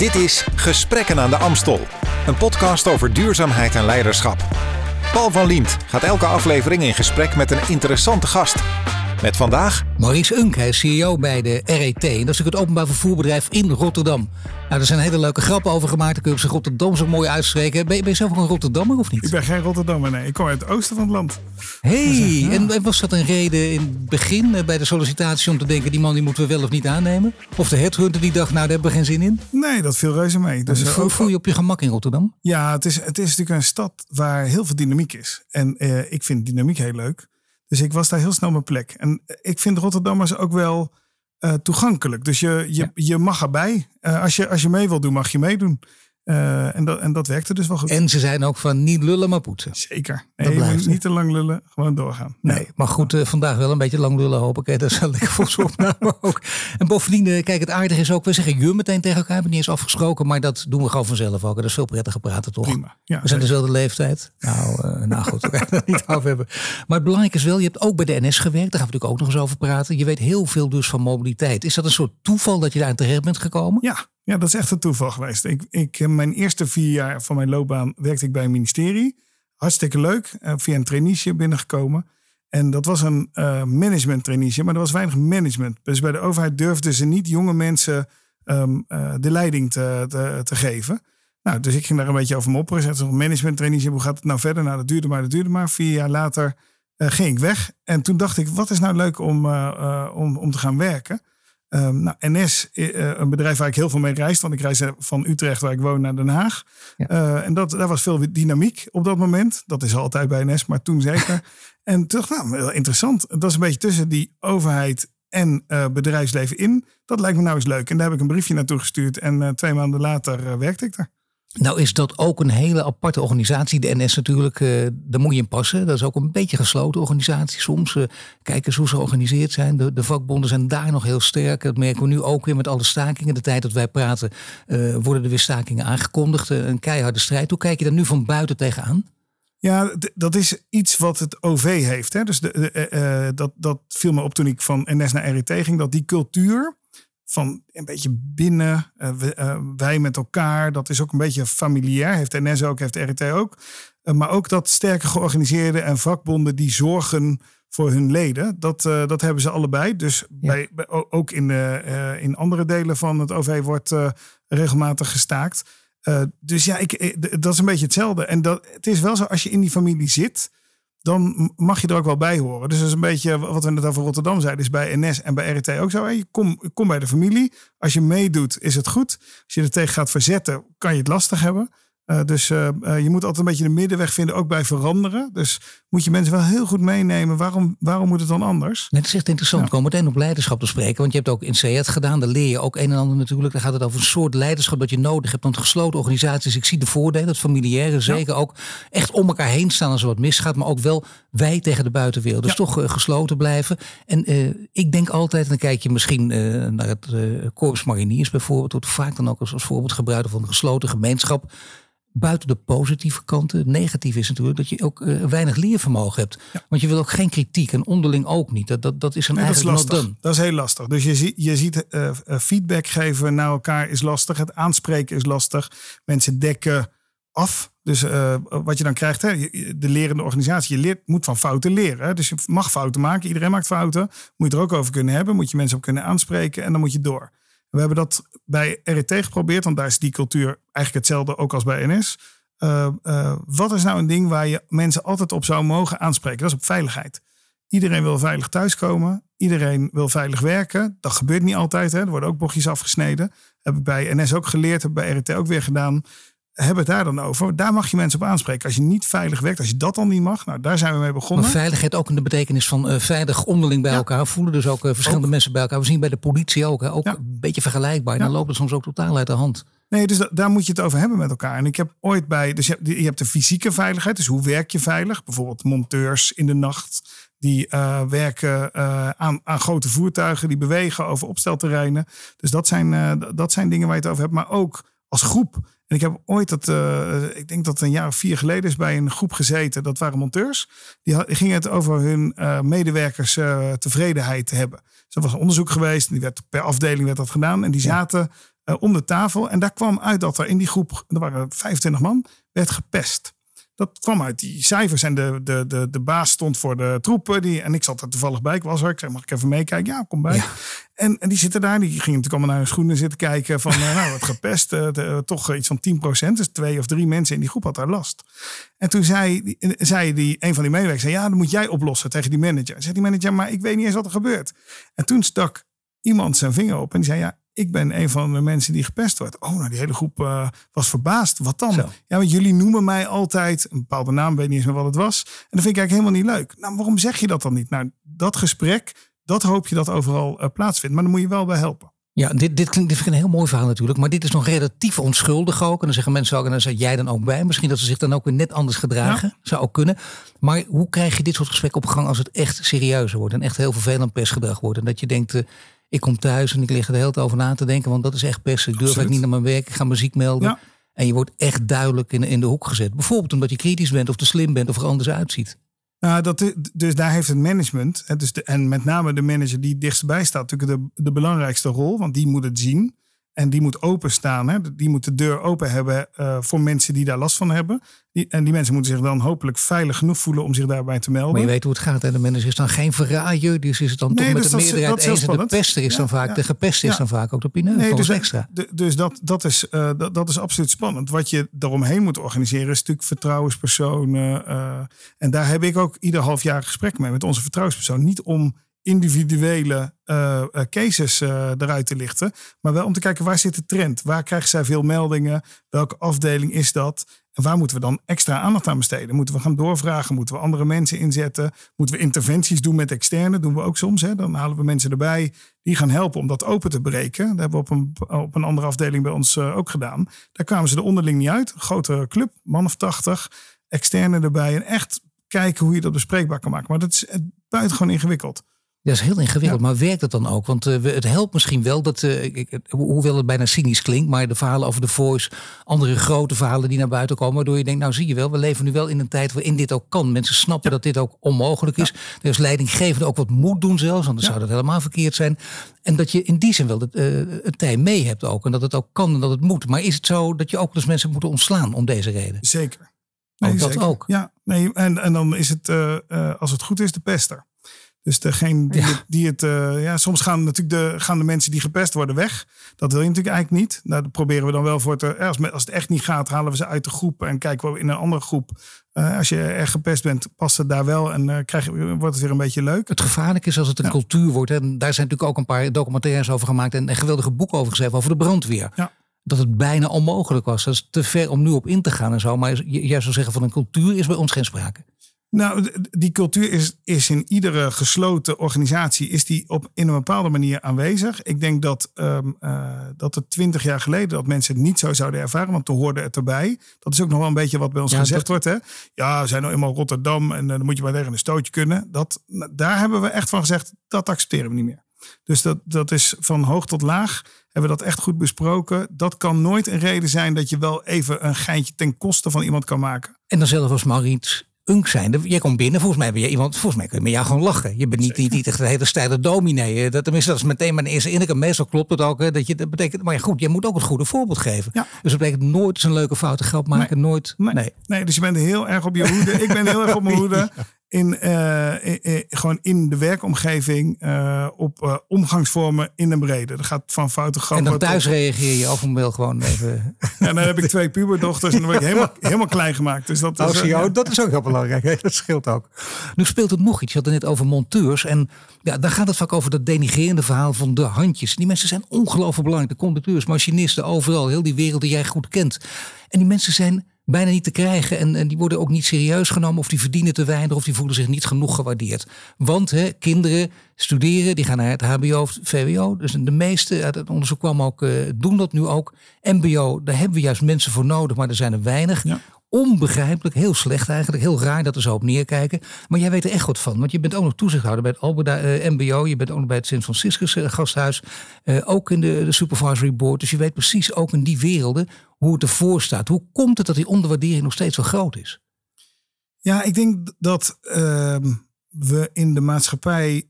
Dit is Gesprekken aan de Amstel, een podcast over duurzaamheid en leiderschap. Paul van Liemt gaat elke aflevering in gesprek met een interessante gast. Met vandaag Maurice Unk, hij is CEO bij de RET. En dat is het openbaar vervoerbedrijf in Rotterdam. Nou, er zijn hele leuke grappen over gemaakt. Dan kun je op zijn Rotterdam zo mooi uitspreken. Ben je, ben je zelf ook een Rotterdammer of niet? Ik ben geen Rotterdammer, nee. Ik kom uit het oosten van het land. hey, en, en was dat een reden in het begin eh, bij de sollicitatie om te denken... die man die moeten we wel of niet aannemen? Of de headhunter die dacht, nou daar hebben we geen zin in? Nee, dat viel reuze mee. Dus, Dus voel, je op je gemak in Rotterdam? Ja, het is, het is natuurlijk een stad waar heel veel dynamiek is. En eh, ik vind dynamiek heel leuk. Dus ik was daar heel snel mijn plek. En eh, ik vind Rotterdammers ook wel eh, toegankelijk. Dus je, je, Ja. je mag erbij. Eh, als, je, als je mee wil doen, mag je meedoen. Eh, en, dat, en dat werkte dus wel goed. En ze zijn ook van niet lullen maar poetsen. Zeker. Dat Nee, je moet niet te lang lullen. Gewoon doorgaan. Nee, maar goed, eh, vandaag wel een beetje lang lullen hoop ik. Hè. Dat is wel lekker voor zo'n opname ook. En bovendien, eh, kijk, het aardige is ook, we zeggen je meteen tegen elkaar. We hebben niet eens afgesproken, maar dat doen we gewoon vanzelf ook. En dat is veel prettiger praten, toch? Prima. Ja, We zijn dezelfde leeftijd. Nou, nou goed, we gaan het niet over hebben. Maar het belangrijke is wel, je hebt ook bij de NS gewerkt. Daar gaan we natuurlijk ook nog eens over praten. Je weet heel veel dus van mobiliteit. Is dat een soort toeval dat je daar aan terecht bent gekomen? Ja, ja, dat is echt een toeval geweest. Ik, ik, eh, mijn eerste vier jaar van mijn loopbaan werkte ik bij een ministerie. Hartstikke leuk. eh, via een traineeship binnengekomen. En dat was een eh management traineeship, maar er was weinig management. Dus bij de overheid durfden ze niet jonge mensen ehm, eh, de leiding te, te, te geven. Nou, dus ik ging daar een beetje over mopperen. Zette een management traineeship, hoe gaat het nou verder? Nou, dat duurde maar, dat duurde maar. Vier jaar later ging ik weg. En toen dacht ik, wat is nou leuk om, om, om te gaan werken? Ehm, nou, NS, eh, een bedrijf waar ik heel veel mee reis. Want ik reis van Utrecht, waar ik woon, naar Den Haag. Ja. Eh, en dat, daar was veel dynamiek op dat moment. Dat is altijd bij NS, maar toen zeker. en ik, nou, interessant. Dat is een beetje tussen die overheid en eh, bedrijfsleven in. Dat lijkt me nou eens leuk. En daar heb ik een briefje naartoe gestuurd. En eh, twee maanden later eh, werkte ik daar. Nou is dat ook een hele aparte organisatie. De NS natuurlijk, eh, daar moet je in passen. Dat is ook een beetje gesloten organisatie soms. Eh, kijk eens hoe ze georganiseerd zijn. De, de vakbonden zijn daar nog heel sterk. Dat merken we nu ook weer met alle stakingen. De tijd dat wij praten eh, worden er weer stakingen aangekondigd. Een keiharde strijd. Hoe kijk je daar nu van buiten tegenaan? Ja, dat is iets wat het OV heeft. Hè? Dus de, dat, dat viel me op toen ik van NS naar RET ging. Dat die cultuur van een beetje binnen, eh, we- eh, wij met elkaar, dat is ook een beetje familiair. Heeft NS ook, heeft RET ook. Eh, maar ook dat sterke georganiseerde en vakbonden die zorgen voor hun leden. Dat, dat hebben ze allebei. Dus bij, bij- ook in, in andere delen van het OV wordt regelmatig gestaakt. Dus ja, ik, dat is een beetje hetzelfde. En dat, het is wel zo, als je in die familie zit, dan mag je er ook wel bij horen. Dus dat is een beetje wat we net over Rotterdam zeiden, is bij NS en bij RET ook zo. Je kom, kom bij de familie. Als je meedoet, is het goed. Als je er tegen gaat verzetten, kan je het lastig hebben. Eh, dus eh, eh, je moet altijd een beetje de middenweg vinden, ook bij veranderen. Dus moet je mensen wel heel goed meenemen. Waarom, waarom moet het dan anders? Nee, dat is echt interessant. We komen meteen op leiderschap te spreken. Want je hebt ook in CET gedaan. Daar leer je ook een en ander natuurlijk. Daar gaat het over een soort leiderschap dat je nodig hebt. Want gesloten organisaties, ik zie de voordelen. Het familiaire zeker ook. Echt om elkaar heen staan als er wat misgaat. Maar ook wel wij tegen de buitenwereld. Dus Ja. toch gesloten blijven. En ik denk altijd, en dan kijk je misschien naar het Corps Mariniers bijvoorbeeld. Wordt vaak dan ook als, als voorbeeld gebruikt van een gesloten gemeenschap. Buiten de positieve kanten. Het negatieve is natuurlijk dat je ook eh, weinig leervermogen hebt. Want je wil ook geen kritiek en onderling ook niet. Dat, dat, dat is een Nee, dat is. Dat is heel lastig. Dus je, zie- je ziet eh, eh, feedback geven naar elkaar is lastig. Het aanspreken is lastig. Mensen dekken af. Dus wat je dan krijgt, hè, de lerende organisatie, je leert, moet van fouten leren. Hè? Dus je mag fouten maken. Iedereen maakt fouten. Moet je er ook over kunnen hebben. Moet je mensen op kunnen aanspreken. En dan moet je door. We hebben dat bij RET geprobeerd, want daar is die cultuur eigenlijk hetzelfde ook als bij NS. Eh, eh, wat is nou een ding waar je mensen altijd op zou mogen aanspreken? Dat is op veiligheid. Iedereen wil veilig thuiskomen. Iedereen wil veilig werken. Dat gebeurt niet altijd. Hè. Er worden ook bochtjes afgesneden. Heb ik bij NS ook geleerd. Heb ik bij RET ook weer gedaan. Heb het daar dan over. Daar mag je mensen op aanspreken. Als je niet veilig werkt, als je dat dan niet mag. Nou, daar zijn we mee begonnen. Maar veiligheid ook in de betekenis van eh, veilig onderling bij Ja. elkaar voelen. Dus ook eh, verschillende Ook. mensen bij elkaar. We zien bij de politie ook. Hè, ook Ja. een beetje vergelijkbaar. Ja. dan loopt het soms ook totaal uit de hand. Nee, dus da- daar moet je het over hebben met elkaar. En ik heb ooit bij, dus je hebt, je hebt de fysieke veiligheid, dus hoe werk je veilig? Bijvoorbeeld monteurs in de nacht, die eh, werken aan, aan grote voertuigen, die bewegen over opstelterreinen. Dus dat zijn, dat zijn dingen waar je het over hebt, maar ook als groep. En ik heb ooit, dat, eh, ik denk dat een jaar of vier geleden is, bij een groep gezeten. Dat waren monteurs. Die gingen het over hun eh, medewerkers eh, tevredenheid te hebben. Dus er was een onderzoek geweest. Die werd per afdeling werd dat gedaan. En die zaten om de tafel. En daar kwam uit dat er in die groep, er waren 25 man, werd gepest. Dat kwam uit die cijfers. En de, de, de, de baas stond voor de troepen. Die, en ik zat er toevallig bij. Ik was er. Ik zei, mag ik even meekijken? Ja, kom bij. En, en die zitten daar. Die gingen natuurlijk allemaal naar hun schoenen zitten kijken. Van, uh, nou, wat gepest. Uh, toch iets van 10%. Dus twee of drie mensen in die groep had daar last. En toen zei, zei die, een van die medewerkers. Zei, ja, dan moet jij oplossen tegen die manager. Zei die manager, maar ik weet niet eens wat er gebeurt. En toen stak iemand zijn vinger op. En die zei, ja, ik ben een van de mensen die gepest wordt. Oh, nou, die hele groep uh, was verbaasd. Wat dan? Zo. Ja, want jullie noemen mij altijd een bepaalde naam, weet niet eens meer wat het was. En dat vind ik eigenlijk helemaal niet leuk. Nou, waarom zeg je dat dan niet? Nou, dat gesprek, dat hoop je dat overal uh, plaatsvindt. Maar dan moet je wel bij helpen. Ja, dit, dit, klinkt, dit vind ik een heel mooi verhaal natuurlijk. Maar dit is nog relatief onschuldig ook. En dan zeggen mensen ook, en dan zit jij dan ook bij. Misschien dat ze zich dan ook weer net anders gedragen. Ja. Zou ook kunnen. Maar hoe krijg je dit soort gesprekken op gang als het echt serieuzer wordt? En echt heel vervelend pestgedrag wordt? En dat je denkt, uh, ik kom thuis en ik lig er de hele tijd over na te denken. Want dat is echt pest. Ik durf eigenlijk niet naar mijn werk. Ik ga muziek melden. Ja. En je wordt echt duidelijk in, in de hoek gezet. Bijvoorbeeld omdat je kritisch bent of te slim bent of er anders uitziet. Nou, dat, dus daar heeft het management, dus de, en met name de manager die dichtstbij staat, natuurlijk de, de belangrijkste rol. Want die moet het zien. En die moet openstaan. Hè? Die moet de deur open hebben uh, voor mensen die daar last van hebben. Die, en die mensen moeten zich dan hopelijk veilig genoeg voelen om zich daarbij te melden. Maar je weet hoe het gaat. En de manager is dan geen verraaier. Dus is het dan nee, toch dus met de meerderheid eens. En de pester is ja, dan vaak, ja. de gepest is ja. dan vaak ook de pineut. Nee, dus, extra. dus dat, dat, is, uh, dat, dat, is absoluut spannend. Wat je daaromheen moet organiseren is natuurlijk vertrouwenspersonen. Uh, en daar heb ik ook ieder half jaar gesprek mee met onze vertrouwenspersoon. Niet om individuele uh, cases uh, eruit te lichten. Maar wel om te kijken waar zit de trend? Waar krijgen zij veel meldingen? Welke afdeling is dat? En waar moeten we dan extra aandacht aan besteden? Moeten we gaan doorvragen? Moeten we andere mensen inzetten? Moeten we interventies doen met externe? doen we ook soms. Hè? Dan halen we mensen erbij die gaan helpen om dat open te breken. Dat hebben we op een, op een andere afdeling bij ons ook gedaan. Daar kwamen ze er onderling niet uit. Grote club, man of tachtig. Externe erbij. En echt kijken hoe je dat bespreekbaar kan maken. Maar dat is buitengewoon ingewikkeld. Dat is heel ingewikkeld, maar werkt het dan ook? Want uh, het helpt misschien wel dat, uh, ik, hoewel het bijna cynisch klinkt, maar de verhalen over de voice, andere grote verhalen die naar buiten komen, waardoor je denkt, nou zie je wel, we leven nu wel in een tijd waarin dit ook kan. Mensen snappen ja. dat dit ook onmogelijk is. Ja. Is leidinggevende ook wat moet doen zelfs, anders zou dat helemaal verkeerd zijn. En dat je in die zin wel het, uh, het tij mee hebt ook en dat het ook kan en dat het moet. Maar is het zo dat je ook dus mensen moeten ontslaan om deze reden? Zeker. Nee, ook dat zeker. ook? Ja, nee, en, en dan is het, als het goed is, de pester. Dus degene die, ja. het, die het uh, ja, soms gaan natuurlijk de, gaan de mensen die gepest worden weg. Dat wil je natuurlijk eigenlijk niet. Nou, dat proberen we dan wel voor te. Als, als het echt niet gaat, halen we ze uit de groep en kijken we in een andere groep. Uh, als je erg gepest bent, past het daar wel en uh, krijg, wordt het weer een beetje leuk. Het gevaarlijk is als het een ja. cultuur wordt. En daar zijn natuurlijk ook een paar documentaires over gemaakt en een geweldige boek over geschreven over de brandweer. Ja dat het bijna onmogelijk was. Dat is te ver om nu op in te gaan en zo. Maar jij zou zeggen van een cultuur is bij ons geen sprake. Nou, die cultuur is, is in iedere gesloten organisatie is die op in een bepaalde manier aanwezig. Ik denk dat, um, uh, dat het twintig jaar geleden dat mensen het niet zo zouden ervaren, want toen hoorde het erbij. Dat is ook nog wel een beetje wat bij ons ja, gezegd dat... wordt. Hè? Ja, we zijn nou eenmaal Rotterdam en uh, dan moet je maar tegen een stootje kunnen. Dat, daar hebben we echt van gezegd, dat accepteren we niet meer. Dus dat, dat is van hoog tot laag. Hebben we dat echt goed besproken. Dat kan nooit een reden zijn dat je wel even een geintje ten koste van iemand kan maken. En dan zelf als Mauriet unk zijn. Jij komt binnen, volgens mij ben je iemand, volgens mij kun je met jou gewoon lachen. Je bent niet, niet, niet echt de hele stijle dominee. Dat, tenminste, dat is meteen mijn eerste indruk. Meestal klopt het ook. Dat, je, dat betekent, maar ja, goed, je moet ook het goede voorbeeld geven. Ja. Dus dat betekent nooit eens een leuke foute grap maken. Nee. Nooit. Nee. nee. Nee. dus je bent heel erg op je hoede. Ik ben heel erg op mijn hoede. In, uh, in, in, gewoon in de werkomgeving, uh, op uh, omgangsvormen in de brede. Dat gaat van foute grappen. En dan thuis tot... reageer je of wel gewoon even. Ja, dan heb ik twee puberdochters en dan word ik helemaal, helemaal klein gemaakt. Dus dat, is, oh, dat is ook heel belangrijk. Dat scheelt ook. Nu speelt het nog iets. Je had het net over monteurs. En ja, dan gaat het vaak over dat denigrerende verhaal van de handjes. Die mensen zijn ongelooflijk belangrijk. De conducteurs, machinisten, overal. Heel die wereld die jij goed kent. En die mensen zijn bijna niet te krijgen. En, en die worden ook niet serieus genomen of die verdienen te weinig of die voelen zich niet genoeg gewaardeerd. Want hè, kinderen studeren, die gaan naar het HBO of VWO. Dus de meeste uit het onderzoek kwam ook, uh, doen dat nu ook. MBO, daar hebben we juist mensen voor nodig, maar er zijn er weinig. Ja. Onbegrijpelijk, heel slecht eigenlijk. Heel raar dat er zo op neerkijken. Maar jij weet er echt wat van. Want je bent ook nog toezichthouder bij het uh, MBO. Je bent ook nog bij het Sint Franciscus uh, gasthuis. Uh, ook in de, de Supervisory Board. Dus je weet precies ook in die werelden hoe het ervoor staat. Hoe komt het dat die onderwaardering nog steeds zo groot is? Ja, ik denk dat ehm, we in de maatschappij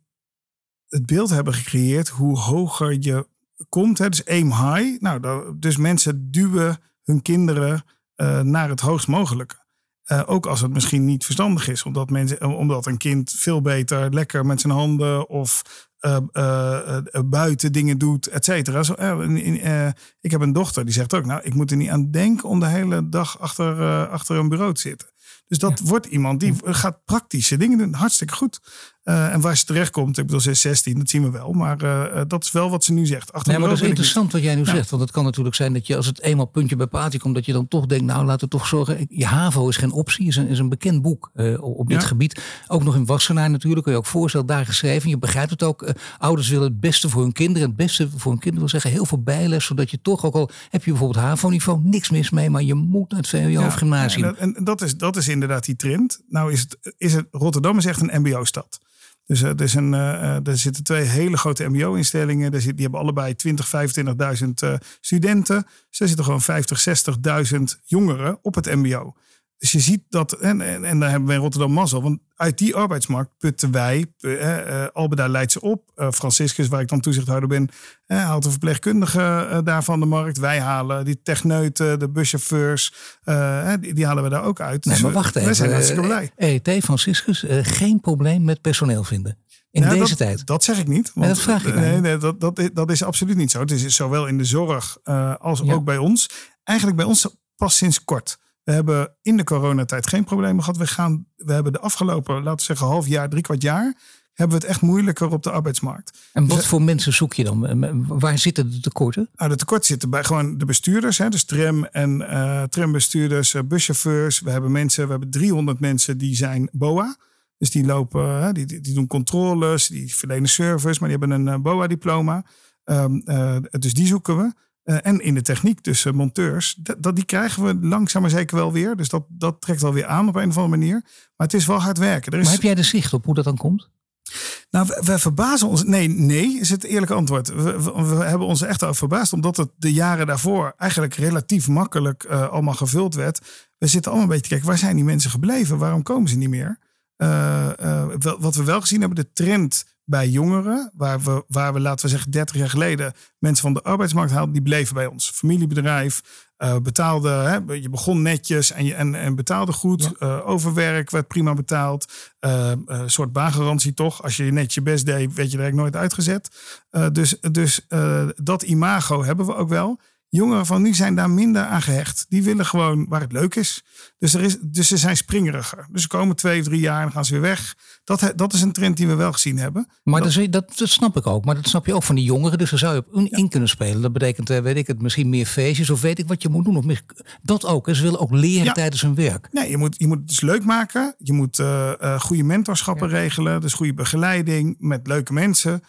het beeld hebben gecreëerd hoe hoger je komt, hè, dus aim high. Nou, dus mensen duwen hun kinderen eh, naar het hoogst mogelijke. Eh, ook als het misschien niet verstandig is, omdat, mensen, eh, omdat een kind veel beter lekker met zijn handen of buiten dingen doet, et cetera. Zo, ik heb een dochter die zegt ook, nou, ik moet er niet aan denken om de hele dag achter, achter een bureau te zitten. Dus dat wordt iemand die gaat praktische dingen doen. Hartstikke goed. Eh, en waar ze terecht komt, ik bedoel, ze is 16, dat zien we wel. Maar eh, eh, dat is wel wat ze nu zegt. Achter Nee, maar dat is interessant wat jij nu Ja. zegt. Want het kan natuurlijk zijn dat je als het eenmaal puntje bij paaltje komt... dat je dan toch denkt, nou laten we toch zorgen... Je HAVO is geen optie, is een, is een bekend boek op dit Ja. gebied. Ook nog in Wassenaar natuurlijk, kun je ook voorstellen, daar geschreven. Je begrijpt het ook. ouders willen het beste voor hun kinderen. Het beste voor hun kinderen wil zeggen heel veel bijles... zodat je toch, ook al heb je bijvoorbeeld HAVO-niveau... niks mis mee, maar je moet naar het VWO of gymnasium. Ja, en, en dat, is, dat is inderdaad die trend. Nou is het, is het Rotterdam is echt een mbo-stad. Dus er, is een, eh, eh, er zitten twee hele grote mbo-instellingen. Die hebben allebei 20, 25.000 eh, studenten. Er zitten gewoon 50, 60.000 jongeren op het mbo. Dus je ziet dat, en, en, en daar hebben we in Rotterdam mazzel. Want uit die arbeidsmarkt putten wij, eh, eh, Albeda leidt ze op. eh, Franciscus, waar ik dan toezichthouder ben, eh, haalt de verpleegkundige eh, daar van de markt. Wij halen die techneuten, de buschauffeurs, eh, die, die halen we daar ook uit. Nee, Dus maar we- wacht even. Wij zijn hartstikke Eh, blij. EET, Franciscus, eh, geen probleem met personeel vinden. In Nou, deze dat, tijd. Dat zeg ik niet. Nee, dat vraag ik nee, nee, dat, dat, is- dat is absoluut niet zo. Het is zowel in de zorg eh, als Ja. ook bij ons. Eigenlijk bij ons pas sinds kort. We hebben in de coronatijd geen problemen gehad. We, gaan, we hebben de afgelopen, laten we zeggen, half jaar, drie kwart jaar... hebben we het echt moeilijker op de arbeidsmarkt. En wat voor mensen zoek je dan? Eh, Waar zitten de tekorten? Nou, de tekort zitten bij gewoon de bestuurders. Hè, dus tram- en eh trambestuurders, eh, buschauffeurs. We hebben mensen, we hebben 300 mensen die zijn BOA. Dus die lopen, hè, die, die doen controles, die verlenen service, maar die hebben een eh, BOA-diploma. Ehm, eh, dus die zoeken we. Eh, en in de techniek, dus monteurs, dat, die krijgen we langzaam maar zeker wel weer. Dus dat, dat trekt wel weer aan op een of andere manier. Maar het is wel hard werken. Er is, Maar heb jij de zicht op hoe dat dan komt? nou, we, we verbazen ons. Nee, nee is het eerlijke antwoord. We, we, we hebben ons echt over verbaasd, omdat het de jaren daarvoor eigenlijk relatief makkelijk eh, allemaal gevuld werd. We zitten allemaal een beetje te kijken, waar zijn die mensen gebleven? Waarom komen ze niet meer? Eh, wat we wel gezien hebben, de trend bij jongeren, waar we, waar we, laten we zeggen, 30 jaar geleden mensen van de arbeidsmarkt haalden, die bleven bij ons. Familiebedrijf, eh, betaalde, hè, je begon netjes en, je, en, en betaalde goed. Eh, overwerk werd prima betaald. Eh, eh, Een soort baangarantie toch. Als je net je best deed, werd je eigenlijk nooit uitgezet. Dus dus dat imago hebben we ook wel. Jongeren van nu zijn daar minder aan gehecht. Die willen gewoon waar het leuk is. Dus, er is, dus ze zijn springeriger. Dus ze komen twee, drie jaar en gaan ze weer weg. Dat, dat is een trend die we wel gezien hebben. Maar dat, dat, dat snap ik ook. Maar dat snap je ook van die jongeren. Dus daar zou je op in, in kunnen spelen. Dat betekent, eh, weet ik het, misschien meer feestjes. Of weet ik wat je moet doen. Of mis- dat ook. Ze willen ook leren Ja. tijdens hun werk. Nee, je moet, je moet het dus leuk maken. Je moet eh, eh, goede mentorschappen regelen. Dus goede begeleiding met leuke mensen.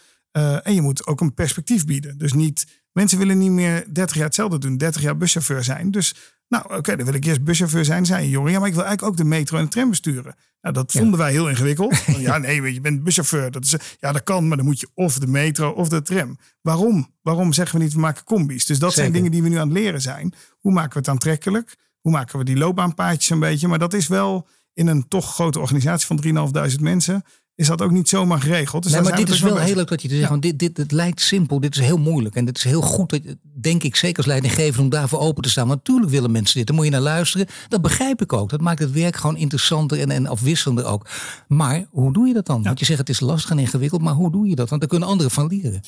En je moet ook een perspectief bieden. Dus niet, mensen willen niet meer 30 jaar hetzelfde doen. 30 jaar buschauffeur zijn. Dus nou oké, dan wil ik eerst buschauffeur zijn. Zijn jongen. Ja, maar ik wil eigenlijk ook de metro en de tram besturen. Nou, dat vonden wij heel ingewikkeld. ja, nee, je bent buschauffeur. Dat is, ja, dat kan, maar dan moet je of de metro of de tram. Waarom? Waarom zeggen we niet, we maken combi's? Dus dat zijn dingen die we nu aan het leren zijn. Hoe maken we het aantrekkelijk? Hoe maken we die loopbaanpaadjes een beetje? Maar dat is wel in een toch grote organisatie van 3.500 mensen... is dat ook niet zomaar geregeld. Dus nee, maar dit is wel heel leuk dat je te zegt. Want dit, dit, het lijkt simpel. Dit is heel moeilijk. En dit is heel goed. Dat, denk ik zeker als leidinggever om daarvoor open te staan. Want natuurlijk willen mensen dit. Daar moet je naar luisteren. Dat begrijp ik ook. Dat maakt het werk gewoon interessanter en, en afwisselender ook. Maar hoe doe je dat dan? Want je zegt het is lastig en ingewikkeld. Maar hoe doe je dat? Want daar kunnen anderen van leren.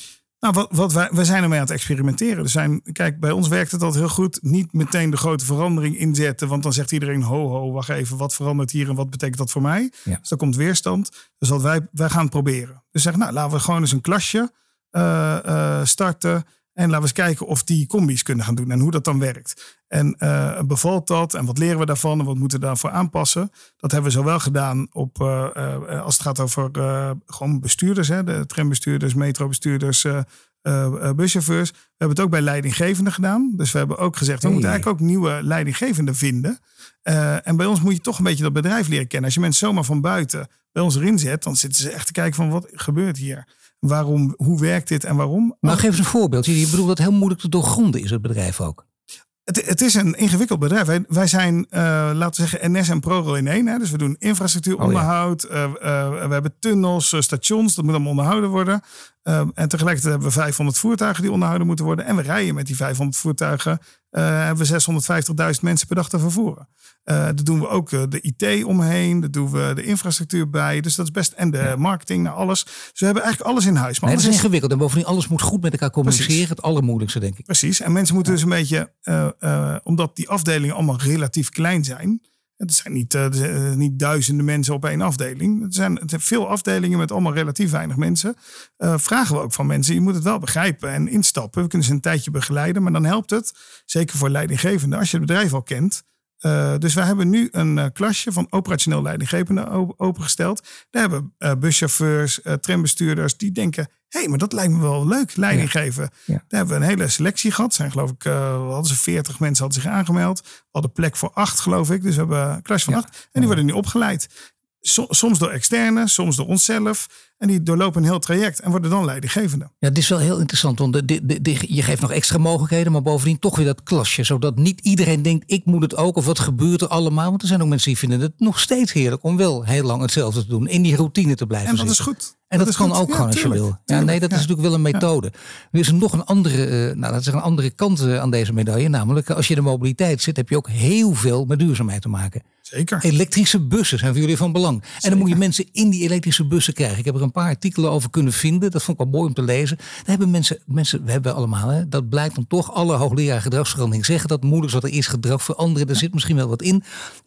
Nou, wat, wat wij, wij zijn ermee aan het experimenteren. Er zijn, kijk, bij ons werkt het altijd heel goed. Niet meteen de grote verandering inzetten. Want dan zegt iedereen, ho, ho, wacht even. Wat verandert hier en wat betekent dat voor mij? Ja. Dus dan komt weerstand. Dus wat wij, wij gaan het proberen. Dus zeggen, nou, laten we gewoon eens een klasje eh, eh, starten. En laten we eens kijken of die combi's kunnen gaan doen. En hoe dat dan werkt. En eh, bevalt dat? En wat leren we daarvan? En wat moeten we daarvoor aanpassen? Dat hebben we zowel gedaan op, eh, eh, als het gaat over gewoon bestuurders. Hè, de trambestuurders, metrobestuurders, buschauffeurs. We hebben het ook bij leidinggevenden gedaan. Dus we hebben ook gezegd, we Hey. moeten eigenlijk ook nieuwe leidinggevenden vinden. En bij ons moet je toch een beetje dat bedrijf leren kennen. Als je mensen zomaar van buiten bij ons erin zet, dan zitten ze echt te kijken van wat gebeurt hier? Waarom, hoe werkt dit en waarom? Nou, geef eens een voorbeeld. Je bedoelt dat heel moeilijk te doorgronden is, het bedrijf ook. Het, het is een ingewikkeld bedrijf. Wij, wij zijn, eh, laten we zeggen, NS en ProRail in één. Hè? Dus we doen infrastructuuronderhoud. eh, eh, we hebben tunnels, stations. Dat moet allemaal onderhouden worden. Ehm, en tegelijkertijd hebben we 500 voertuigen die onderhouden moeten worden. En we rijden met die 500 voertuigen. Uh, hebben we 650.000 mensen per dag te vervoeren. Uh, daar doen we ook de IT omheen. Daar doen we de infrastructuur bij. Dus dat is best. En de marketing, nou, alles. Dus we hebben eigenlijk alles in huis. Maar nee, dat is ingewikkeld. En bovendien, alles moet goed met elkaar communiceren. Precies. Het allermoeilijkste, denk ik. Precies. En mensen moeten dus een beetje. Uh, omdat die afdelingen allemaal relatief klein zijn het zijn niet, uh, niet duizenden mensen op één afdeling. Het zijn, veel afdelingen met allemaal relatief weinig mensen. Uh, vragen we ook van mensen, je moet het wel begrijpen en instappen. We kunnen ze een tijdje begeleiden, maar dan helpt het, zeker voor leidinggevenden, als je het bedrijf al kent. Dus wij hebben nu een klasje van operationeel leidinggevenden opengesteld. Daar hebben buschauffeurs, trambestuurders die denken: hey, maar dat lijkt me wel leuk, leiding geven. Daar hebben we een hele selectie gehad. Zijn geloof ik, uh, hadden ze 40 mensen hadden zich aangemeld. We hadden plek voor acht, geloof ik. Dus we hebben een klas van acht. En die worden nu opgeleid. soms door externe, soms door onszelf. En die doorlopen een heel traject en worden dan leidinggevende. Ja, dit is wel heel interessant. Want de, de, de, je geeft nog extra mogelijkheden, maar bovendien toch weer dat klasje. Zodat niet iedereen denkt, ik moet het ook. Of wat gebeurt er allemaal? Want er zijn ook mensen die vinden het nog steeds heerlijk om wel heel lang hetzelfde te doen. In die routine te blijven En dat zitten. is goed. En dat, kan ook gewoon als je wil. Ja, nee, dat is natuurlijk wel een methode. Nu is er nog een andere, uh, nou, dat is een andere kant uh, aan deze medaille. Namelijk, als je in de mobiliteit zit, heb je ook heel veel met duurzaamheid te maken. Zeker. Elektrische bussen zijn voor jullie van belang. En dan moet je mensen in die elektrische bussen krijgen. Ik heb er een paar artikelen over kunnen vinden. Dat vond ik wel mooi om te lezen. Daar hebben mensen, mensen we hebben allemaal, hè, dat blijkt dan toch. Alle hoogleraar gedragsverandering zeggen dat moeilijk is wat er is gedrag veranderen. Er zit misschien wel wat in.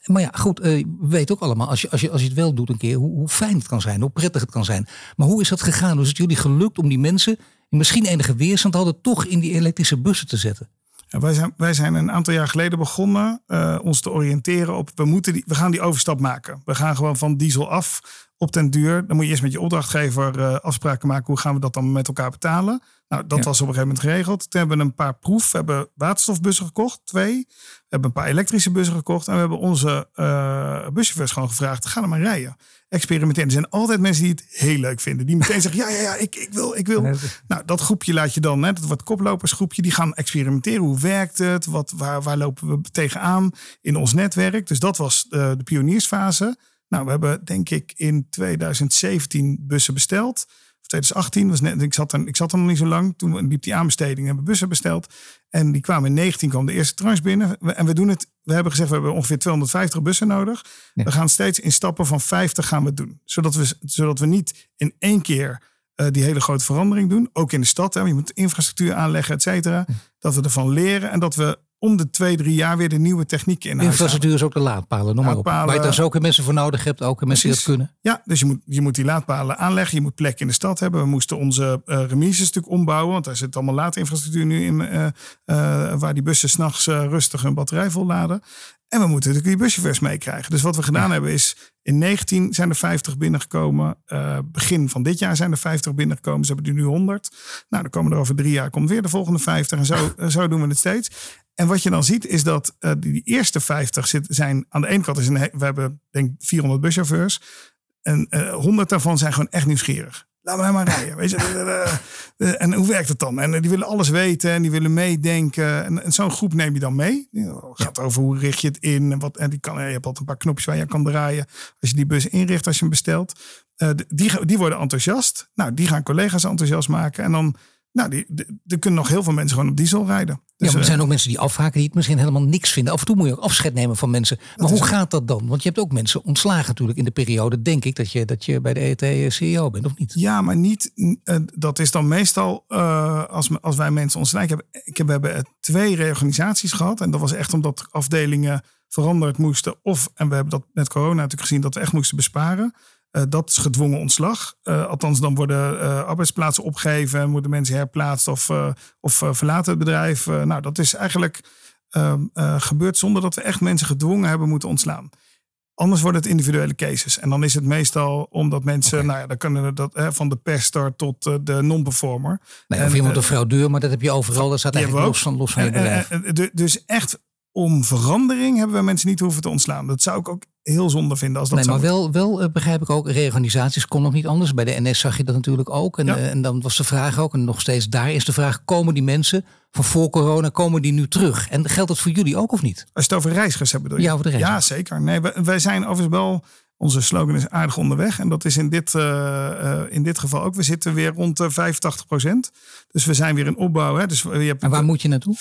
Maar ja, goed, uh, we weten ook allemaal, als je, als, je, als je het wel doet een keer, hoe, hoe fijn het kan zijn, hoe prettig het kan zijn. Maar hoe is dat gegaan? Hoe is het jullie gelukt om die mensen, die misschien enige weerstand hadden, toch in die elektrische bussen te zetten? Wij, zijn, wij zijn een aantal jaar geleden begonnen uh, ons te oriënteren op, we, moeten die, we gaan die overstap maken. We gaan gewoon van diesel af op den duur. Dan moet je eerst met je opdrachtgever uh, afspraken maken. Hoe gaan we dat dan met elkaar betalen? Nou, dat was op een gegeven moment geregeld. Toen hebben we een paar proef. We hebben waterstofbussen gekocht, twee. We hebben een paar elektrische bussen gekocht. En we hebben onze uh, buschauffeurs gewoon gevraagd, ga er maar rijden. Experimenteren. Er zijn altijd mensen die het heel leuk vinden. Die meteen zeggen, ja, ja, ja, ik, ik wil, ik wil. Nou, dat groepje laat je dan, hè, dat wordt koplopersgroepje. Die gaan experimenteren. Hoe werkt het? Wat, waar, waar lopen we tegenaan in ons netwerk? Dus dat was de, de pioniersfase. Nou, we hebben denk ik in 2017 bussen besteld. 2018 was net, ik zat, er, ik zat er nog niet zo lang. Toen liep die aanbesteding, hebben we bussen besteld. En die kwamen in 19, kwam de eerste tranche binnen. En we doen het, we hebben gezegd, we hebben ongeveer 250 bussen nodig. We gaan steeds in stappen van 50 gaan we doen. Zodat we, zodat we niet in één keer uh, die hele grote verandering doen. Ook in de stad. Hè. Je moet infrastructuur aanleggen, et cetera. Dat we ervan leren en dat we om de twee, drie jaar weer de nieuwe technieken in Infrastructuur is ook de laadpalen, noem maar op. Waar je daar zo ook mensen voor nodig hebt, ook mensen die dat kunnen. Ja, dus je moet, je moet die laadpalen aanleggen. Je moet plek in de stad hebben. We moesten onze uh, remises natuurlijk ombouwen. Want daar zit allemaal laadinfrastructuur nu in. Uh, uh, waar die bussen s'nachts rustig hun batterij volladen. En we moeten natuurlijk die buschauffeurs meekrijgen. Dus wat we gedaan hebben is, in 19 zijn er 50 binnengekomen. Uh, begin van dit jaar zijn er 50 binnengekomen. Ze hebben er nu 100. Nou, dan komen er over drie jaar komt weer de volgende 50. En zo, zo doen we het steeds. En wat je dan ziet is dat uh, die eerste 50 zit, zijn aan de ene kant, is een, we hebben denk 400 buschauffeurs. En uh, 100 daarvan zijn gewoon echt nieuwsgierig. Laat mij maar rijden. Weet je? en hoe werkt het dan? En die willen alles weten en die willen meedenken. En, en zo'n groep neem je dan mee. Het gaat over hoe richt je het in. En, wat, en die kan, je hebt altijd een paar knopjes waar je kan draaien. Als je die bus inricht, als je hem bestelt. Uh, die, die worden enthousiast. Nou, die gaan collega's enthousiast maken. En dan nou, die, er kunnen nog heel veel mensen gewoon op diesel rijden. Dus, ja, maar er zijn ook mensen die afhaken die het misschien helemaal niks vinden. Af en toe moet je ook afscheid nemen van mensen. Maar hoe gaat dat dan? Want je hebt ook mensen ontslagen natuurlijk in de periode, denk ik, dat je, dat je bij de ET CEO bent, of niet? Ja, maar niet. dat is dan meestal uh, als, als wij mensen ontslaan. Ik heb, ik heb, we hebben twee reorganisaties gehad. En dat was echt omdat afdelingen veranderd moesten. Of, en we hebben dat met corona natuurlijk gezien, dat we echt moesten besparen. Uh, dat is gedwongen ontslag. Uh, althans, dan worden uh, arbeidsplaatsen opgegeven, moeten mensen herplaatst of, of verlaten het bedrijf. nou, dat is eigenlijk ehm, gebeurd zonder dat we echt mensen gedwongen hebben moeten ontslaan. Anders worden het individuele cases. En dan is het meestal omdat mensen, okay. nou ja, dan kunnen dat hè, van de pester tot de non-performer. Nee, of iemand een fraudeur, maar dat heb je overal. Dat staat eigenlijk los van, los van je bedrijf. dus echt om verandering hebben we mensen niet hoeven te ontslaan. Dat zou ik ook heel zonde vinden als dat nee, maar wel, wel uh, begrijp ik ook, reorganisaties kon nog niet anders. Bij de NS zag je dat natuurlijk ook. En, ja. uh, en dan was de vraag ook, en nog steeds daar is de vraag, komen die mensen van voor corona, komen die nu terug? En geldt dat voor jullie ook of niet? Als je het over reizigers hebt bedoel je? Ja, over de reizigers. Ja, zeker. Nee, wij, wij zijn overigens wel Onze slogan is aardig onderweg. En dat is in dit, uh, in dit geval ook. We zitten weer rond de 85 procent. Dus we zijn weer in opbouw. Hè. Dus je hebt, en waar moet je naartoe?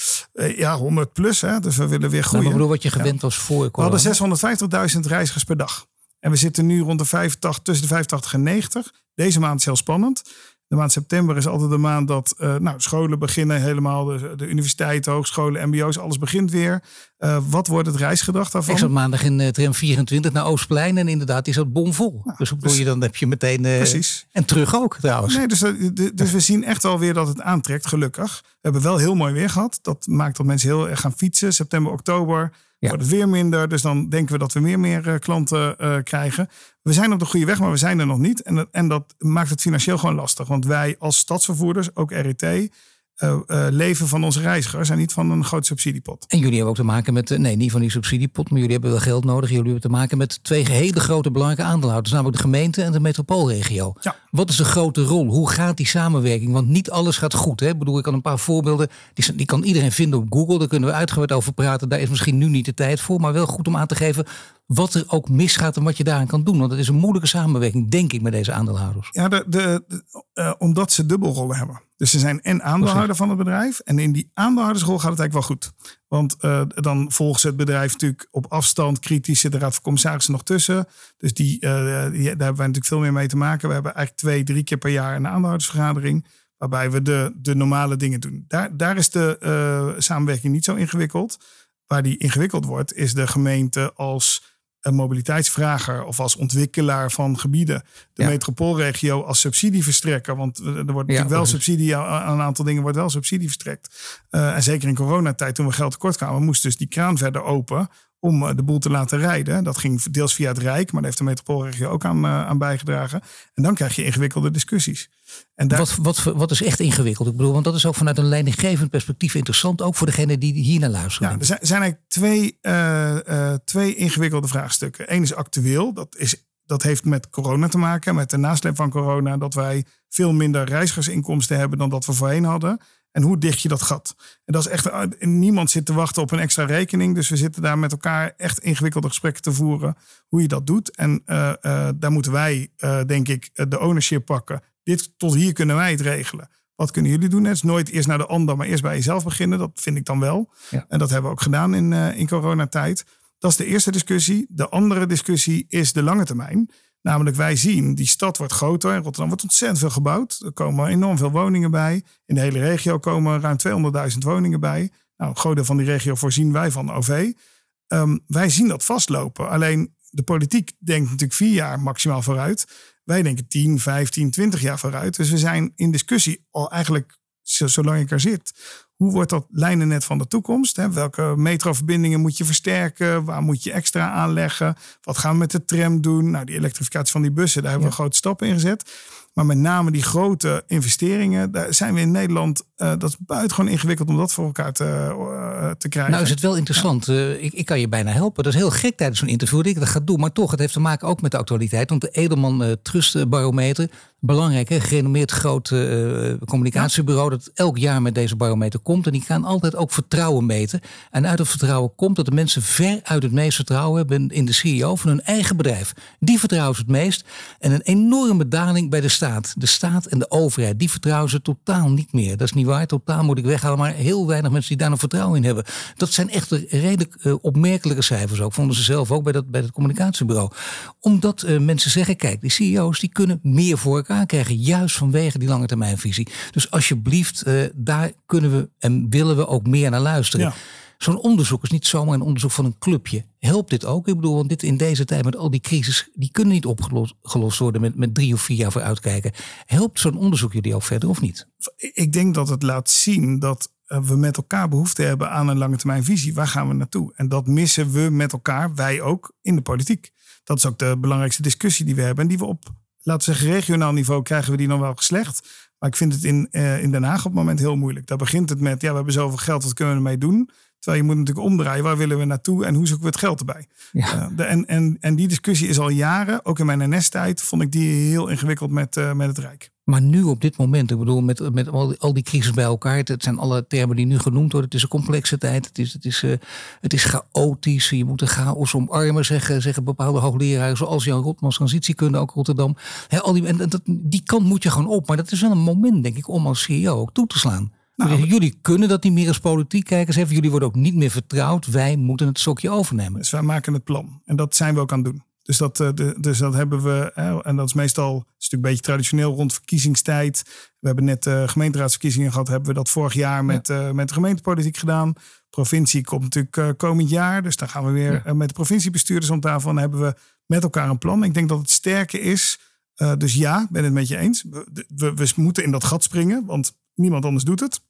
Ja, 100 plus. Hè. Dus we willen weer groeien. Nou, ik bedoel wat je gewend was voor corona. We hadden 650.000 reizigers per dag. En we zitten nu rond de 85, tussen de 85 en 90. Deze maand is heel spannend. De maand september is altijd de maand dat uh, nou, scholen beginnen helemaal. De, de universiteiten, hogescholen, mbo's, alles begint weer. Uh, wat wordt het reisgedrag daarvan? Ik zat maandag in uh, tram 24 naar Oostplein en inderdaad is dat bomvol. Nou, dus, dus je, dan heb je meteen... precies. En terug ook trouwens. Nee, dus, dus we zien echt wel weer dat het aantrekt, gelukkig. We hebben wel heel mooi weer gehad. Dat maakt dat mensen heel erg gaan fietsen. September, oktober wordt het weer minder. Dus dan denken we dat we meer meer uh, klanten uh, krijgen. We zijn op de goede weg, maar we zijn er nog niet. En en dat maakt het financieel gewoon lastig. Want wij als stadsvervoerders, ook RET, uh, uh, leven van onze reizigers en niet van een groot subsidiepot. En jullie hebben ook te maken met, uh, nee, niet van die subsidiepot, maar jullie hebben wel geld nodig. Jullie hebben te maken met twee hele grote belangrijke aandeelhouders, namelijk de gemeente en de metropoolregio. Ja. Wat is de grote rol? Hoe gaat die samenwerking? Want niet alles gaat goed. Hè? Ik bedoel, ik kan een paar voorbeelden, die, die kan iedereen vinden op Google. Daar kunnen we uitgebreid over praten. Daar is misschien nu niet de tijd voor, maar wel goed om aan te geven wat er ook misgaat en wat je daaraan kan doen. Want het is een moeilijke samenwerking, denk ik, met deze aandeelhouders. Ja, de, de, uh, omdat ze dubbelrollen hebben. Dus ze zijn en aandeelhouder van het bedrijf. En in die aandeelhoudersrol gaat het eigenlijk wel goed. Want uh, dan volgen ze het bedrijf natuurlijk op afstand kritisch. Zit de raad van commissarissen nog tussen. Dus die, uh, die, daar hebben wij natuurlijk veel meer mee te maken. We hebben eigenlijk twee, drie keer per jaar een aandeelhoudersvergadering. Waarbij we de, de normale dingen doen. Daar, daar is de samenwerking niet zo ingewikkeld. Waar die ingewikkeld wordt, is de gemeente als een mobiliteitsvrager of als ontwikkelaar van gebieden. De metropoolregio als subsidieverstrekker. Want er wordt natuurlijk wel subsidie aan een aantal dingen wordt wel subsidie verstrekt. Uh, en zeker in coronatijd, toen we geld tekort kwamen, moest dus die kraan verder open om eh, de boel te laten rijden. Dat ging deels via het Rijk, maar daar heeft de metropoolregio ook aan, uh, aan bijgedragen. En dan krijg je ingewikkelde discussies. En daar... wat, wat, wat is echt ingewikkeld? Ik bedoel, want dat is ook vanuit een leidinggevend perspectief interessant, ook voor degene die hier naar luisteren. Ja, er zijn, zijn eigenlijk twee, uh, twee ingewikkelde vraagstukken. Eén is actueel, dat, is, dat heeft met corona te maken, met de nasleep van corona, dat wij veel minder reizigersinkomsten hebben dan dat we voorheen hadden. En hoe dicht je dat gat? En dat is echt, niemand zit te wachten op een extra rekening. Dus we zitten daar met elkaar echt ingewikkelde gesprekken te voeren. Hoe je dat doet. En uh, uh, daar moeten wij, uh, denk ik, de ownership pakken. Dit, tot hier kunnen wij het regelen. Wat kunnen jullie doen? Het is nooit eerst naar de ander, maar eerst bij jezelf beginnen. Dat vind ik dan wel. Ja. En dat hebben we ook gedaan in, in coronatijd. Dat is de eerste discussie. De andere discussie is de lange termijn. Namelijk, wij zien, die stad wordt groter. In Rotterdam wordt ontzettend veel gebouwd. Er komen enorm veel woningen bij. In de hele regio komen ruim 200.000 woningen bij. Nou, een van die regio voorzien wij van OV. Um, wij zien dat vastlopen. Alleen de politiek denkt natuurlijk vier jaar maximaal vooruit. Wij denken 10, 15, 20 jaar vooruit. Dus we zijn in discussie al eigenlijk zolang ik er zit. Hoe wordt dat lijnennet van de toekomst? Hè? Welke metroverbindingen moet je versterken? Waar moet je extra aanleggen? Wat gaan we met de tram doen? Nou, die elektrificatie van die bussen, daar hebben we grote stappen in gezet. Maar met name die grote investeringen, daar zijn we in Nederland, uh, dat is buitengewoon ingewikkeld om dat voor elkaar te, uh, te krijgen. Nou is het wel interessant. Ja. Uh, ik, ik, kan je bijna helpen. Dat is heel gek tijdens zo'n interview dat ik dat ga doen. Maar toch, het heeft te maken ook met de actualiteit. Want de Edelman Trust Barometer, belangrijk, hè, gerenommeerd groot communicatiebureau, dat elk jaar met deze barometer komt. En die gaan altijd ook vertrouwen meten. En uit het vertrouwen komt dat de mensen ver uit het meest vertrouwen hebben in de CEO van hun eigen bedrijf. Die vertrouwen ze het meest. En een enorme daling bij de staat De staat en de overheid, die vertrouwen ze totaal niet meer. Dat is niet waar, totaal moet ik weghalen. Maar heel weinig mensen die daar nog vertrouwen in hebben. Dat zijn echt redelijk uh, opmerkelijke cijfers ook. Vonden ze zelf ook bij dat, bij dat communicatiebureau. Omdat uh, mensen zeggen, kijk, die CEO's die kunnen meer voor elkaar krijgen. Juist vanwege die lange termijnvisie. Dus alsjeblieft, uh, daar kunnen we en willen we ook meer naar luisteren. Zo'n onderzoek is niet zomaar een onderzoek van een clubje. Helpt dit ook? Ik bedoel, want dit in deze tijd met al die crisis, die kunnen niet opgelost worden met, met drie of vier jaar vooruitkijken. Helpt zo'n onderzoek jullie ook verder of niet? Ik denk dat het laat zien dat eh, we met elkaar behoefte hebben aan een lange termijn visie. Waar gaan we naartoe? En dat missen we met elkaar, wij ook, in de politiek. Dat is ook de belangrijkste discussie die we hebben. En die we op, laten we zeggen, regionaal niveau krijgen we die nog wel geslecht. Maar ik vind het in, uh, in Den Haag op het moment heel moeilijk. Daar begint het met, ja, we hebben zoveel geld, wat kunnen we ermee doen? Terwijl je moet natuurlijk omdraaien. Waar willen we naartoe en hoe zoeken we het geld erbij? Ja. Uh, de, en, en, en die discussie is al jaren, ook in mijn NS-tijd, vond ik die heel ingewikkeld met, uh, met het Rijk. Maar nu op dit moment, ik bedoel, met, met al, die, al die crisis bij elkaar, het zijn alle termen die nu genoemd worden. Het is een complexe tijd, het is, het is, uh, het is chaotisch. Je moet de chaos omarmen, zeggen, zeggen bepaalde hoogleraren, zoals Jan Rotmans, transitiekunde, ook Rotterdam. al die, en dat, die kant moet je gewoon op. Maar dat is wel een moment, denk ik, om als CEO ook toe te slaan. Nou, jullie kunnen dat niet meer als politiek kijkers hebben. Jullie worden ook niet meer vertrouwd. Wij moeten het stokje overnemen. Dus wij maken het plan. En dat zijn we ook aan het doen. Dus dat, eh, dus dat hebben we, en dat is meestal een stuk een beetje traditioneel rond verkiezingstijd. We hebben net uh, gemeenteraadsverkiezingen gehad, hebben we dat vorig jaar met, uh, met de gemeentepolitiek gedaan. Provincie komt natuurlijk komend jaar, dus dan gaan we weer met de provinciebestuurders om tafel en hebben we met elkaar een plan. Ik denk dat het sterke is, dus ja, ben het met je eens. We, we, moeten in dat gat springen, want niemand anders doet het.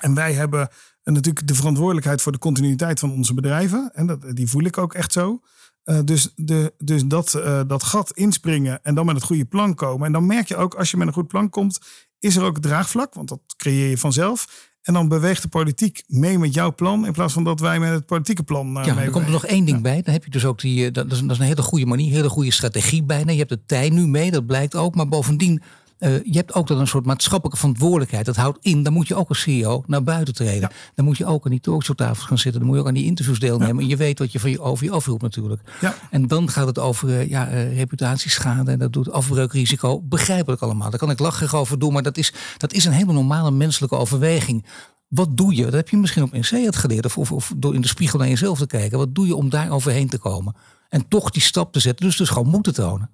En wij hebben natuurlijk de verantwoordelijkheid voor de continuïteit van onze bedrijven. En dat, die voel ik ook echt zo. Uh, dus de, dus dat, dat gat inspringen en dan met het goede plan komen. En dan merk je ook, als je met een goed plan komt, is er ook draagvlak, want dat creëer je vanzelf. En dan beweegt de politiek mee met jouw plan, in plaats van dat wij met het politieke plan. Uh, ja, er komt er nog één ding bij. Dan heb je dus ook die. Dat is, dat is een hele goede manier, hele goede strategie bijna. Je hebt de tijd nu mee, dat blijkt ook. Maar bovendien uh, je hebt ook dan een soort maatschappelijke verantwoordelijkheid. Dat houdt in, dan moet je ook als CEO naar buiten treden. Dan moet je ook aan die talkshowtafels gaan zitten. Dan moet je ook aan die interviews deelnemen. En je weet wat je van je over je afroept natuurlijk. Ja. En dan gaat het over uh, ja, uh, reputatieschade. En dat doet afbreukrisico. Begrijpelijk allemaal. Daar kan ik lachen over doen. Maar dat is, dat is een hele normale menselijke overweging. Wat doe je? Dat heb je misschien op NC het geleerd. Of, of, of, door in de spiegel naar jezelf te kijken. Wat doe je om daar overheen te komen? En toch die stap te zetten. Dus dus gewoon moeten tonen.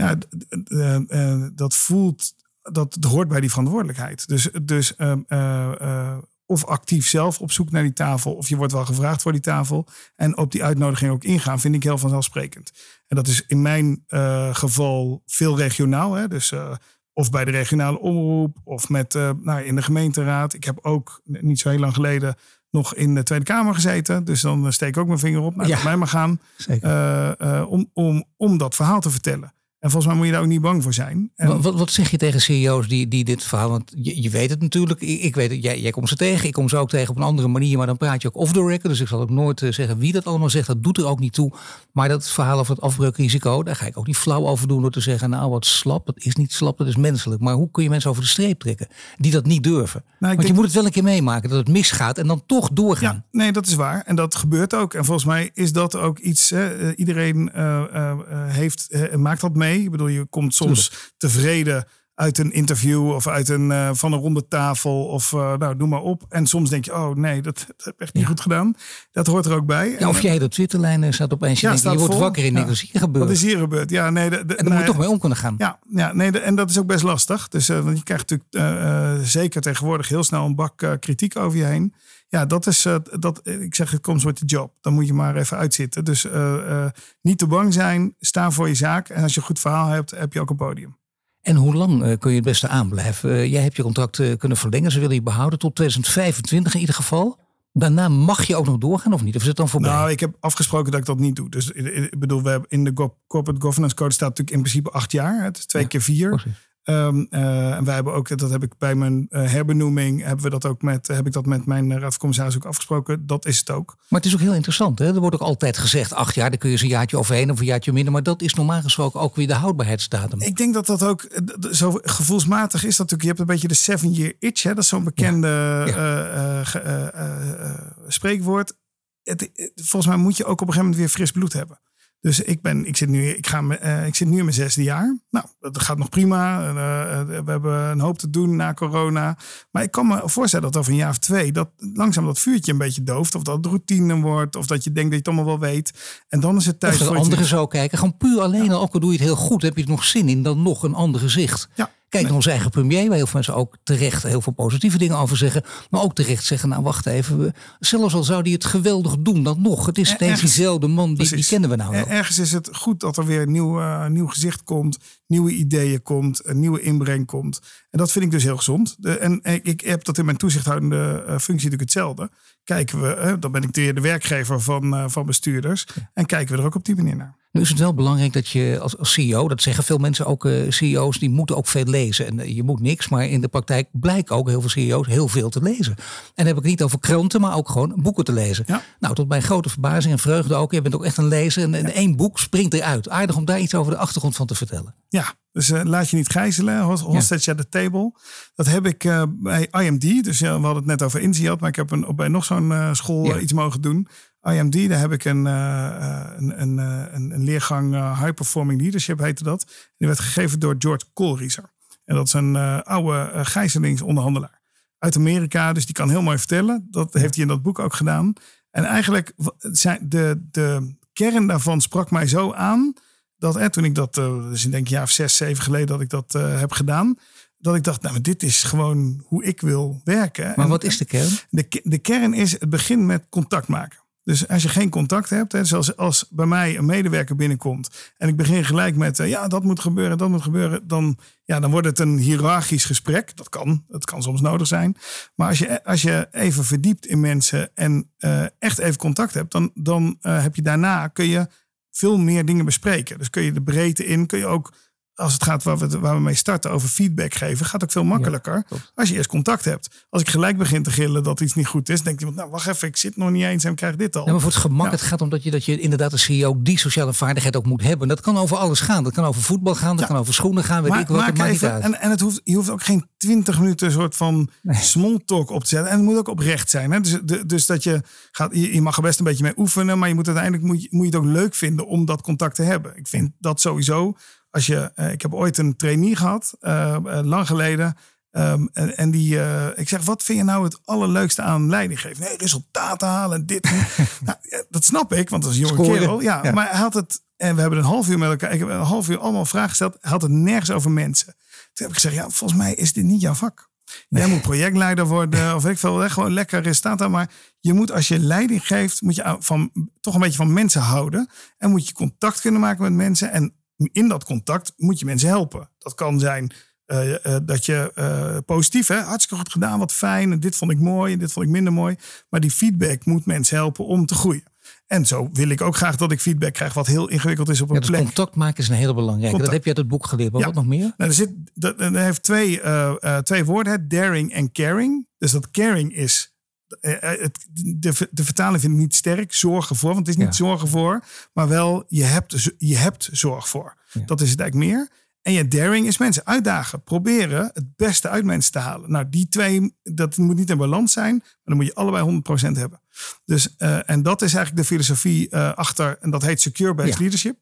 Ja, uh, uh, dat voelt, dat, hoort bij die verantwoordelijkheid. Dus, dus uh, of actief zelf op zoek naar die tafel, of je wordt wel gevraagd voor die tafel. En op die uitnodiging ook ingaan, vind ik heel vanzelfsprekend. En dat is in mijn geval veel regionaal. Hè? Dus of bij de regionale omroep, of met, nou, in de gemeenteraad. Ik heb ook niet zo heel lang geleden nog in de Tweede Kamer gezeten. Dus dan steek ik ook mijn vinger op. Nou, ja, mij maar gaan. om, om, om dat verhaal te vertellen. En volgens mij moet je daar ook niet bang voor zijn. En... Wat, wat, zeg je tegen CEO's die, die dit verhaal? Want je, je weet het natuurlijk. Ik, ik weet het. Jij, jij komt ze tegen. Ik kom ze ook tegen op een andere manier. Maar dan praat je ook off the record. Dus ik zal ook nooit uh, zeggen wie dat allemaal zegt. Dat doet er ook niet toe. Maar dat verhaal over het afbreukrisico. Daar ga ik ook niet flauw over doen. Door te zeggen. Nou wat slap. Dat is niet slap. Dat is menselijk. Maar hoe kun je mensen over de streep trekken? Die dat niet durven. Nou, Want je moet het wel een keer meemaken. Dat het misgaat. En dan toch doorgaan. Ja, nee dat is waar. En dat gebeurt ook. En volgens mij is dat ook iets. Hè, eh, iedereen uh, uh, heeft, maakt dat mee. Ik bedoel je komt soms tevreden uit een interview of uit een, uh, van een ronde tafel of uh, nou, noem maar op. En soms denk je, oh nee, dat, dat heb ik echt niet goed gedaan. Dat hoort er ook bij. Ja, of jij de Twitterlijn staat opeens, ja, je, je wordt wakker in ja. is hier gebeurd. Wat is hier gebeurd? Ja, nee. De, de, en daar moet je toch mee om kunnen gaan. Ja, ja nee, en dat is ook best lastig. Dus uh, want je krijgt natuurlijk zeker tegenwoordig heel snel een bak kritiek over je heen. Ja, dat is, dat, ik zeg, het komt met de job. Dan moet je maar even uitzitten. Dus niet te bang zijn, sta voor je zaak. En als je een goed verhaal hebt, heb je ook een podium. En hoe lang uh, kun je het beste aanblijven? Uh, jij hebt je contract uh, kunnen verlengen. Ze willen je behouden tot 2025 in ieder geval. Daarna mag je ook nog doorgaan of niet? Of is het dan voorbij? Nou, ik heb afgesproken dat ik dat niet doe. Dus ik bedoel, we hebben in de Corporate Governance Code staat natuurlijk in principe acht jaar. Het is twee keer vier. Um, uh, en wij hebben ook, dat heb ik bij mijn uh, herbenoeming, hebben we dat ook met, heb ik dat met mijn raad van commissaris ook afgesproken. Dat is het ook. Maar het is ook heel interessant. Hè? Er wordt ook altijd gezegd, acht jaar, dan kun je eens een jaartje overheen of een jaartje minder. Maar dat is normaal gesproken ook weer de houdbaarheidsdatum. Ik denk dat dat ook, zo gevoelsmatig is dat natuurlijk. Je hebt een beetje de seven year itch. Hè? Dat is zo'n bekende ja. Uh, spreekwoord. Het, volgens mij moet je ook op een gegeven moment weer fris bloed hebben. Dus ik, ben, ik, zit nu, ik, ga, uh, ik zit nu in mijn zesde jaar. Nou, dat gaat nog prima. Uh, we hebben een hoop te doen na corona. Maar ik kan me voorstellen dat over een jaar of twee... dat langzaam dat vuurtje een beetje dooft. Of dat het routine wordt. Of dat je denkt dat je het allemaal wel weet. En dan is het tijd voor... anderen zo kijken. Gewoon puur alleen ja. al, ook al doe je het heel goed... heb je er nog zin in dan nog een ander gezicht. Ja. Kijk naar onze eigen premier, waar heel veel mensen ook terecht heel veel positieve dingen over zeggen. Maar ook terecht zeggen, nou wacht even, zelfs al zou die het geweldig doen, dan nog. Het is steeds diezelfde man, die, die, kennen we nou wel. Ergens is het goed dat er weer een nieuw, uh, nieuw gezicht komt, nieuwe ideeën komt, een nieuwe inbreng komt. En dat vind ik dus heel gezond. En, ik heb dat in mijn toezichthoudende uh, functie natuurlijk hetzelfde. Kijken we, dan ben ik weer de werkgever van, van bestuurders. En kijken we er ook op die manier naar. Nu is het wel belangrijk dat je als, als CEO, dat zeggen veel mensen ook, uh, CEO's, die moeten ook veel lezen. En uh, je moet niks, maar in de praktijk blijkt ook heel veel CEO's heel veel te lezen. En dan heb ik niet over kranten, maar ook gewoon boeken te lezen. Ja. Nou, tot mijn grote verbazing en vreugde ook. Je bent ook echt een lezer en, en Ja. één boek springt eruit. Aardig om daar iets over de achtergrond van te vertellen. Ja, dus eh, laat je niet gijzelen. Host- Hostage at the table. Dat heb ik eh, bij IMD. Dus ja, we hadden het net over INSEAD. Maar ik heb een, op bij nog zo'n eh, school Ja. iets mogen doen. IMD, daar heb ik een, een, een, een, leergang High Performing Leadership heette dat. Die werd gegeven door George Koolrieser. En dat is een oude gijzelingsonderhandelaar. Uit Amerika, dus die kan heel mooi vertellen. Dat heeft hij in dat boek ook gedaan. En eigenlijk zijn de, de kern daarvan sprak mij zo aan dat eh, toen ik dat, eh, dus ik denk een jaar of zes, zeven geleden dat ik dat eh, heb gedaan, dat ik dacht, nou, dit is gewoon hoe ik wil werken. Maar wat is de kern? de, de kern is, het begint met contact maken. Dus als je geen contact hebt, hè, zoals als bij mij een medewerker binnenkomt en ik begin gelijk met, eh, ja, dat moet gebeuren, dat moet gebeuren, dan, ja, dan wordt het een hiërarchisch gesprek. Dat kan, dat kan soms nodig zijn. Maar als je, als je even verdiept in mensen en echt even contact hebt, dan, dan heb je daarna, kun je veel meer dingen bespreken. Dus kun je de breedte in, kun je ook, als het gaat waar we, waar we mee starten over feedback geven, gaat ook veel makkelijker als je eerst contact hebt. Als ik gelijk begin te gillen dat iets niet goed is, denkt iemand, nou wacht even, ik zit nog niet eens en krijg dit al. Ja, maar voor het gemak, Ja. het gaat om dat je, dat je inderdaad als CEO die sociale vaardigheid ook moet hebben. Dat kan over alles gaan. Dat kan over voetbal gaan, dat kan over schoenen gaan, weet ik wat. Het maakt niet even, en, en het hoeft, je hoeft ook geen twintig minuten een soort van Nee. small talk op te zetten. En het moet ook oprecht zijn. Hè? Dus, de- dus dat je gaat, je, je mag er best een beetje mee oefenen, maar je moet uiteindelijk moet je, moet je het ook leuk vinden om dat contact te hebben. Ik vind dat sowieso. Als je, eh, ik heb ooit een trainee gehad, eh, eh, lang geleden. Ehm, en, en die, ik zeg, wat vind je nou het allerleukste aan leiding geven? Nee, resultaten halen en dit. nou, dat snap ik, want dat is een jonge kerel. Ja, Ja. maar hij had het, en we hebben een half uur met elkaar, ik heb een half uur allemaal vragen gesteld. Hij had het nergens over mensen. Toen heb ik gezegd, ja, volgens mij is dit niet jouw vak. Jij moet projectleider worden of ik veel, gewoon lekker resultaten. Maar je moet als je leiding geeft, moet je van, toch een beetje van mensen houden. En moet je contact kunnen maken met mensen. En in dat contact moet je mensen helpen. Dat kan zijn eh, eh, dat je eh, positief, hè, hartstikke goed gedaan, wat fijn. En dit vond ik mooi en dit vond ik minder mooi. Maar die feedback moet mensen helpen om te groeien. En zo wil ik ook graag dat ik feedback krijg wat heel ingewikkeld is op een Ja, dus plek. contact maken is een hele belangrijke. Contact. Dat heb je uit het boek geleerd. Maar Ja. wat nog meer? Nou, er, zit, dat, heeft twee, twee woorden, hè, daring en caring. Dus dat caring is, het, de, de vertaling vind ik niet sterk, zorgen voor. Want het is niet Ja. zorgen voor, maar wel je hebt, je hebt zorg voor. Ja. Dat is het eigenlijk meer. En je daring is mensen uitdagen, proberen het beste uit mensen te halen. Nou, die twee, dat moet niet in balans zijn, maar dan moet je allebei 100% hebben. Dus, eh, en dat is eigenlijk de filosofie eh, achter, en dat heet Secure Based Ja. Leadership.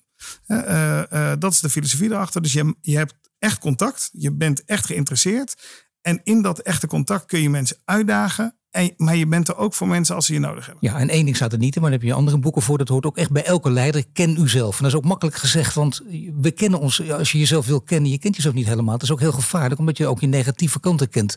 Eh, eh, eh, dat is de filosofie erachter. Dus je, je hebt echt contact, je bent echt geïnteresseerd. En in dat echte contact kun je mensen uitdagen. Maar je bent er ook voor mensen als ze je nodig hebben. Ja, en één ding staat er niet in, maar daar heb je andere boeken voor. Dat hoort ook echt bij elke leider. Ken uzelf. En dat is ook makkelijk gezegd, want we kennen ons. Als je jezelf wil kennen, je kent jezelf niet helemaal. Het is ook heel gevaarlijk, omdat je ook je negatieve kanten kent.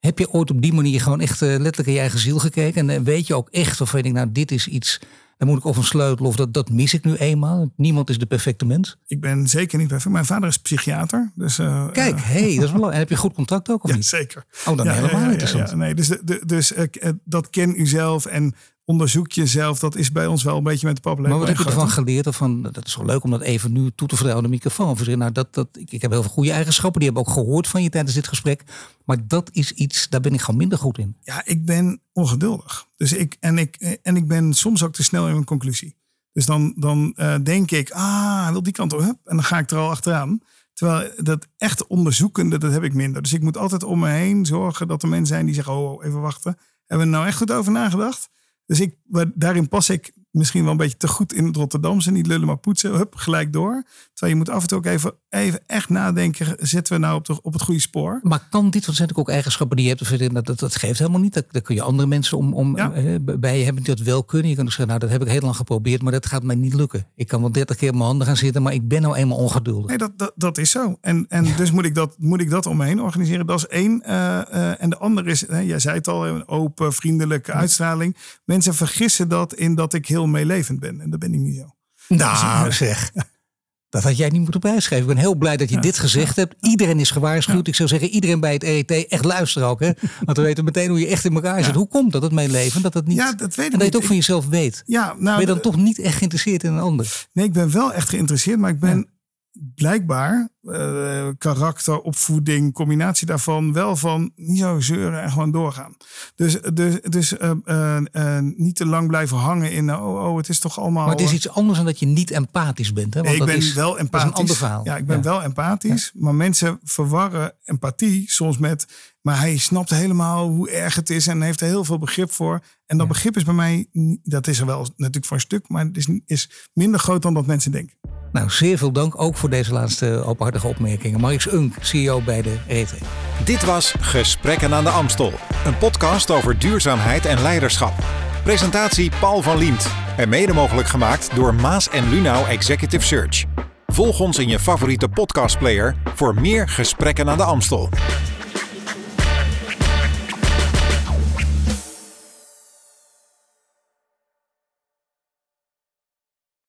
Heb je ooit op die manier gewoon echt eh, letterlijk in je eigen ziel gekeken? En eh, weet je ook echt of weet ik, nou, dit is iets. Daar moet ik of een sleutel of dat, dat mis ik nu eenmaal. Niemand is de perfecte mens. Ik ben zeker niet perfect. Mijn vader is psychiater. Dus, eh, Kijk, eh, hé, hey, dat is belangrijk. En heb je goed contact ook of ja, niet? zeker. Oh, dan Ja, helemaal ja, interessant. ja, nee, dus de, de- dus eh, eh, dat ken u zelf en onderzoek jezelf. Dat is bij ons wel een beetje met de paplepel. Maar wat heb je ervan geleerd? Of van, dat is wel leuk om dat even nu toe te vertellen aan de microfoon. Nou, dat, dat, ik, ik heb heel veel goede eigenschappen. Die heb ik ook gehoord van je tijdens dit gesprek. Maar dat is iets, daar ben ik gewoon minder goed in. Ja, ik ben ongeduldig. Dus ik, en, ik, en ik ben soms ook te snel in mijn conclusie. Dus dan, dan eh, denk ik, ah, wil die kant op. Hup, en dan ga ik er al achteraan. Terwijl dat echt onderzoekende, dat heb ik minder. Dus ik moet altijd om me heen zorgen dat er mensen zijn die zeggen, oh, oh, even wachten. Hebben we er nou echt goed over nagedacht? Dus ik, daarin pas ik misschien wel een beetje te goed in het Rotterdamse. Niet lullen, maar poetsen. Hup, gelijk door. Terwijl je moet af en toe ook even, even echt nadenken. Zitten we nou op, de, op het goede spoor? Maar kan dit, want zijn ook eigenschappen die je hebt. Of je- dat, dat, dat geeft helemaal niet. Dat, daar kun je andere mensen om, om Ja. eh, bij je hebben die dat wel kunnen. Je kan ook zeggen, nou dat heb ik heel lang geprobeerd. Maar dat gaat mij niet lukken. Ik kan wel dertig keer op mijn handen gaan zitten. Maar ik ben nou eenmaal ongeduldig. Nee, dat, dat, dat is zo. En, en dus moet ik, dat, moet ik dat om me heen organiseren. Dat is één. Eh, eh, en de andere is, hè, jij zei het al, een open, vriendelijke uitstraling. Mensen vergissen dat in dat ik heel meelevend ben. En dat ben ik niet zo. Nou zeg. Dat had jij niet moeten prijsgeven. Ik ben heel blij dat je dit gezegd hebt. Iedereen is gewaarschuwd. Ik zou zeggen, iedereen bij het RET echt luisteren ook. Hè? Want we weten meteen hoe je echt in elkaar zit. Hoe komt dat, het mijn leven? Dat het niet, Ja, dat weet ik en dat je het ook van jezelf weet. Ja, nou, ben je dan toch niet echt geïnteresseerd in een ander? Nee, ik ben wel echt geïnteresseerd, maar ik ben blijkbaar eh, karakter, opvoeding, combinatie daarvan wel van niet zo zeuren en gewoon doorgaan. Dus, dus, dus eh, eh, niet te lang blijven hangen in oh, oh, het is toch allemaal. Maar het is iets anders dan dat je niet empathisch bent. Hè? Want Nee, ik dat ben is, wel dat is empathisch. een ander verhaal. Ja, ik ben wel empathisch. Maar mensen verwarren empathie soms met. Maar hij snapt helemaal hoe erg het is en heeft er heel veel begrip voor. En dat begrip is bij mij, dat is er wel natuurlijk voor een stuk, maar het is, is minder groot dan dat mensen denken. Nou, zeer veel dank ook voor deze laatste openhartige opmerkingen. Marix Unk, CEO bij de RET. Dit was Gesprekken aan de Amstel. Een podcast over duurzaamheid en leiderschap. Presentatie Paul van Liemt. En mede mogelijk gemaakt door Maas en Lunau Executive Search. Volg ons in je favoriete podcastplayer voor meer Gesprekken aan de Amstel.